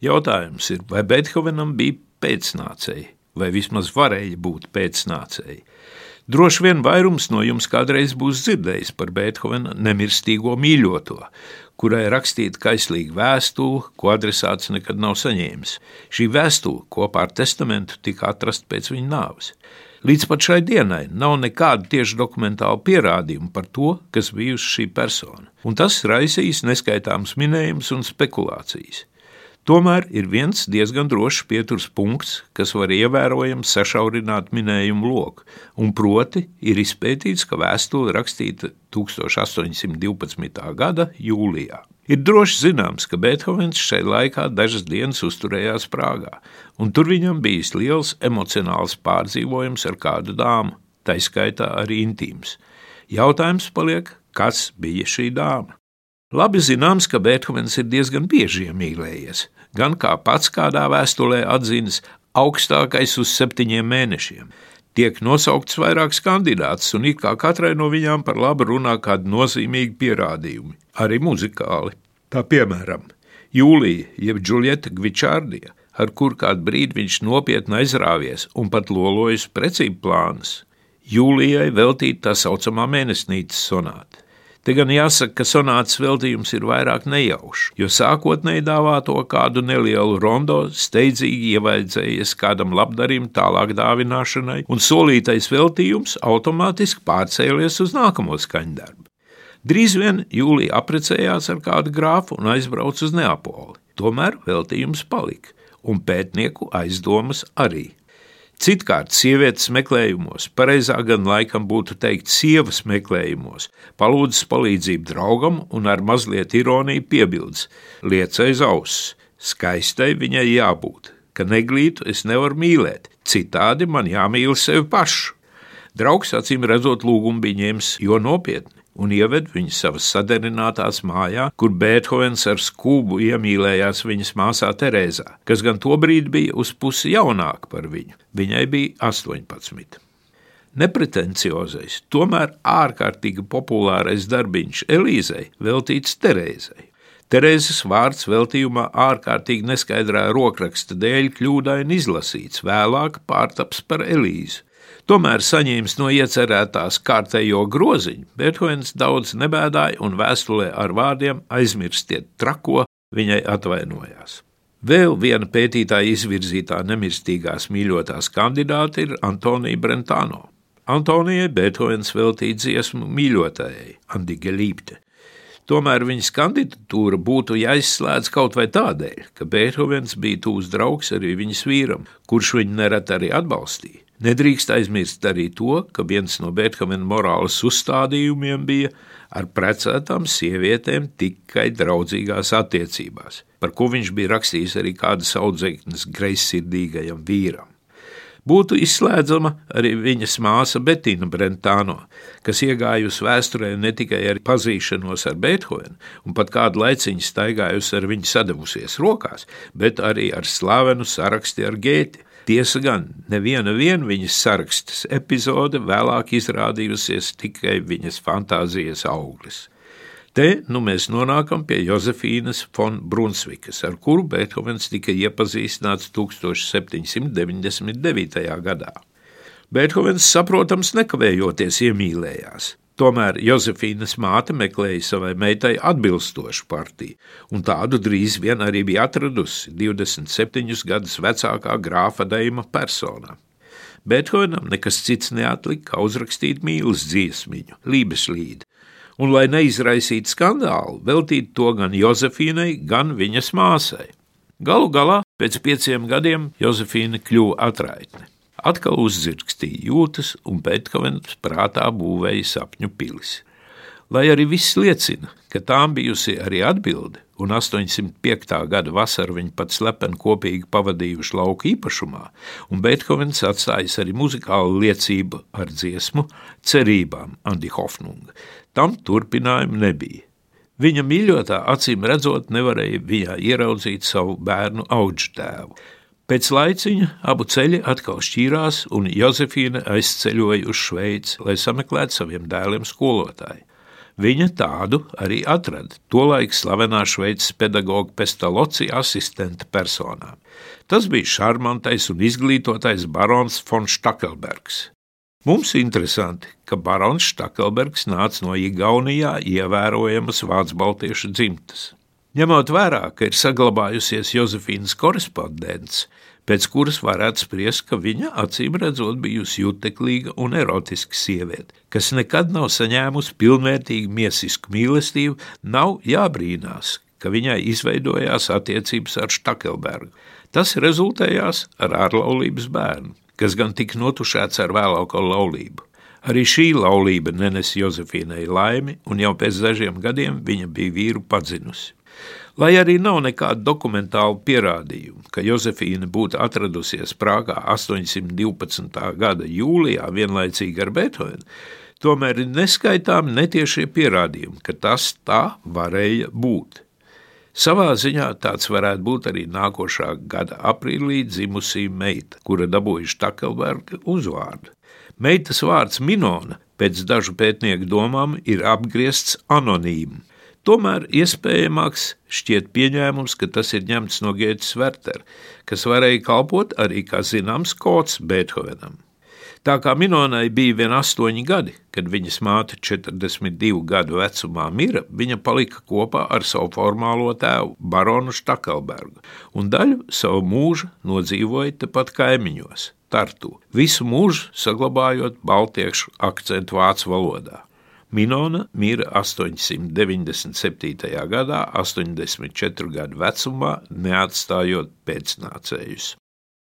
Jautājums ir, vai Beethovenam bija pēcnācēji, vai vismaz varēja būt pēcnācēji. Droši vien vairums no jums kādreiz būs dzirdējis par Beethovena nemirstīgo mīļoto, kurai rakstīta kaislīga vēstule, ko adresāts nekad nav saņēmis. Šī vēstule kopā ar testamentu tika atrasta pēc viņa nāves. Līdz pat šai dienai nav nekādu tieši dokumentālu pierādījumu par to, kas bijusi šī persona, un tas raisīs neskaitāms minējumus un spekulācijas. Tomēr ir viens diezgan drošs pieturas punkts, kas var ievērojami sašaurināt minējumu loku, un proti ir izpētīts, ka vēstule rakstīta 1812. gada jūlijā. Ir droši zināms, ka Beethovens šai laikā dažas dienas uzturējās Prāgā, un tur viņam bijis liels emocionāls pārdzīvojums ar kādu dāmu, tā skaitā arī intīms. Jautājums paliek, kas bija šī dāma? Labi zināms, ka Beethovens ir diezgan bieži iemīlējies, gan kā pats kādā vēstulē atzīst, augstākais uz septiņiem mēnešiem. Tiek nosaukts vairākas kandidātas, un it kā katrai no viņām par labu runā kādi nozīmīgi pierādījumi, arī muzikāli. Tā piemēram, Jūlija jeb Džuljeta Gvičārdija, ar kur kādu brīdi viņš nopietni aizrāvies un pat lolojis precību plānus. Jūlijai veltīta tā saucamā mēnesnīcas sonāta. Te gan jāsaka, ka sonāts veltījums ir vairāk nejaušs, jo sākotnēji dāvāto kādu nelielu rondo steidzīgi ievaidzējies kādam labdarim tālāk dāvināšanai, un solītais veltījums automātiski pārcēlies uz nākamo skaņdarbu. Drīz vien Jūlija apprecējās ar kādu grāfu un aizbrauca uz Neapoli. Tomēr veltījums palika, un pētnieku aizdomas arī. Citkārt, sievietes meklējumos, pareizāk gan laikam būtu teikt, sievas meklējumos, palūdzas palīdzību draugam un ar mazliet ironiju piebildes: liec aiz auss, skaistai viņai jābūt, ka neglītu es nevaru mīlēt, citādi man jāmīl sevi pašu. Draugs acīm redzot, lūgumu bija ņēmis jo nopietni un ieved viņu savas sadarinātās mājā, kur Beethovens ar skūbu iemīlējās viņas māsā Terēzā, kas gan tobrīd bija uz pusi jaunāka par viņu. Viņai bija 18. Nepretenciozais, tomēr ārkārtīgi populārais darbiņš Elīzei veltīts Terēzai. Terēzes vārds veltījumā ārkārtīgi neskaidrā rokraksta dēļ kļūdaini izlasīts, vēlāk pārtaps par Elīzi. Tomēr saņēmis no iecerētās kārtējo groziņu, Beethovens daudz nebēdāja un vēstulē ar vārdiem aizmirstiet trako viņai atvainojās. Vēl viena pētītāja izvirzītā nemirstīgās mīļotās kandidāte ir Antonija Brentāno. Antonijai Beethovens veltīja dziesmu mīļotājai, Andige Līpte. Tomēr viņas kandidatūra būtu jāizslēdz kaut vai tādēļ, ka Beethovens bija tūs draugs arī viņas vīram, kurš viņu nereti arī atbalstīja. Nedrīkst aizmirst arī to, ka viens no Beethovena morāles uzstādījumiem bija ar precētām sievietēm tikai draudzīgās attiecībās, par ko viņš bija rakstījis arī kādas audzēknes greizsirdīgajam vīram. Būtu izslēdzama arī viņas māsa Betina Brentāno, kas iegājusi vēsturē ne tikai ar pazīšanos ar Beethovenu, un pat kādu laiciņu staigājusi ar viņu sadavusies rokās, bet arī ar slavenu saraksti ar Gēti, Tiesa gan, neviena viņas sarakstas epizode vēlāk izrādījusies tikai viņas fantāzijas auglis. Te nu mēs nonākam pie Josefīnas von Brunsvikas, ar kuru Beethovens tika iepazīstināts 1799. gadā. Beethovens, saprotams, nekavējoties iemīlējās. Tomēr Josefīnas māte meklēja savai meitai atbilstošu partiju, un tādu drīz vien arī bija atradusi 27 gadus vecākā grāfa Deima personā. Beethovenam nekas cits neatlika, kā uzrakstīt mīlestības dziesmiņu, Lībeslīdu, un, lai neizraisītu skandālu, veltīt to gan Josefīnai, gan viņas māsai. Galu galā, pēc pieciem gadiem, Josefīna kļuva atraitne atkal uzzirkstīja jūtas un Beethovens prātā būvēja sapņu pilis. Lai arī viss liecina, ka tām bijusi arī atbilde, un 805. gada vasaru viņi pat slepeni kopīgi pavadījuši lauka īpašumā, un Beethovens atstājis arī muzikālu liecību ar dziesmu cerībām Andi Hofnunga. Tam turpinājumu nebija. Viņa mīļotā acīm redzot nevarēja viņā ieraudzīt savu bērnu auģu tēvu. Pēc laiciņa abu ceļi atkal šķīrās, un Josefīna aizceļoja uz Šveici, lai sameklētu saviem dēliem skolotāju. Viņa tādu arī atrada, tolaik slavenā šveices pedagoga Pestalocija asistenta personā. Tas bija šarmantais un izglītotais barons von Stakelbergs. Mums interesanti, ka barons Stakelbergs nāca no Igaunijā ievērojamas vācu baltiešu dzimtas. Ņemot vērā, ka ir saglabājusies Jozefīnas korespondence, pēc kuras varētu spriest, ka viņa acīm redzot bijusi juteklīga un erotiska sieviete, kas nekad nav saņēmusi pilnvērtīgu miesisku mīlestību, nav jābrīnās, ka viņai izveidojās attiecības ar Stakelbergu. Tas rezultējās ar ārlaulības bērnu, kas gan tika notušēts ar vēlāko laulību. Arī šī laulība nenes Jozefīnai laimi, un jau pēc dažiem gadiem viņa bija vīru padzinusi. Lai arī nav nekādu dokumentālu pierādījumu, ka Jozefīna būtu atradusies Prāgā 812. gada jūlijā vienlaicīgi ar Beethovenu, tomēr ir neskaitāmi netiešie pierādījumi, ka tas tā varēja būt. Savā ziņā tāds varētu būt arī nākošā gada aprīlī dzimusī meita, kura dabūja Štakelberga uzvārdu. Meitas vārds Minona pēc dažu pētnieku domām ir apgriezts anonīmi. Tomēr iespējamāks šķiet pieņēmums, ka tas ir ņemts no Gētas Vertera, kas varēja kalpot arī kā zināms kods Beethovenam. Tā kā Minonai bija vien astoņi gadi, kad viņas māte 42 gadu vecumā mira, viņa palika kopā ar savu formālo tēvu, baronu Štakalbergu, un daļu savu mūžu nodzīvoja tepat kaimiņos, Tartu, visu mūžu saglabājot baltiešu akcentu vācu valodā. Minona mira 897. gadā, 84 gadu vecumā, neatstājot pēcnācējus.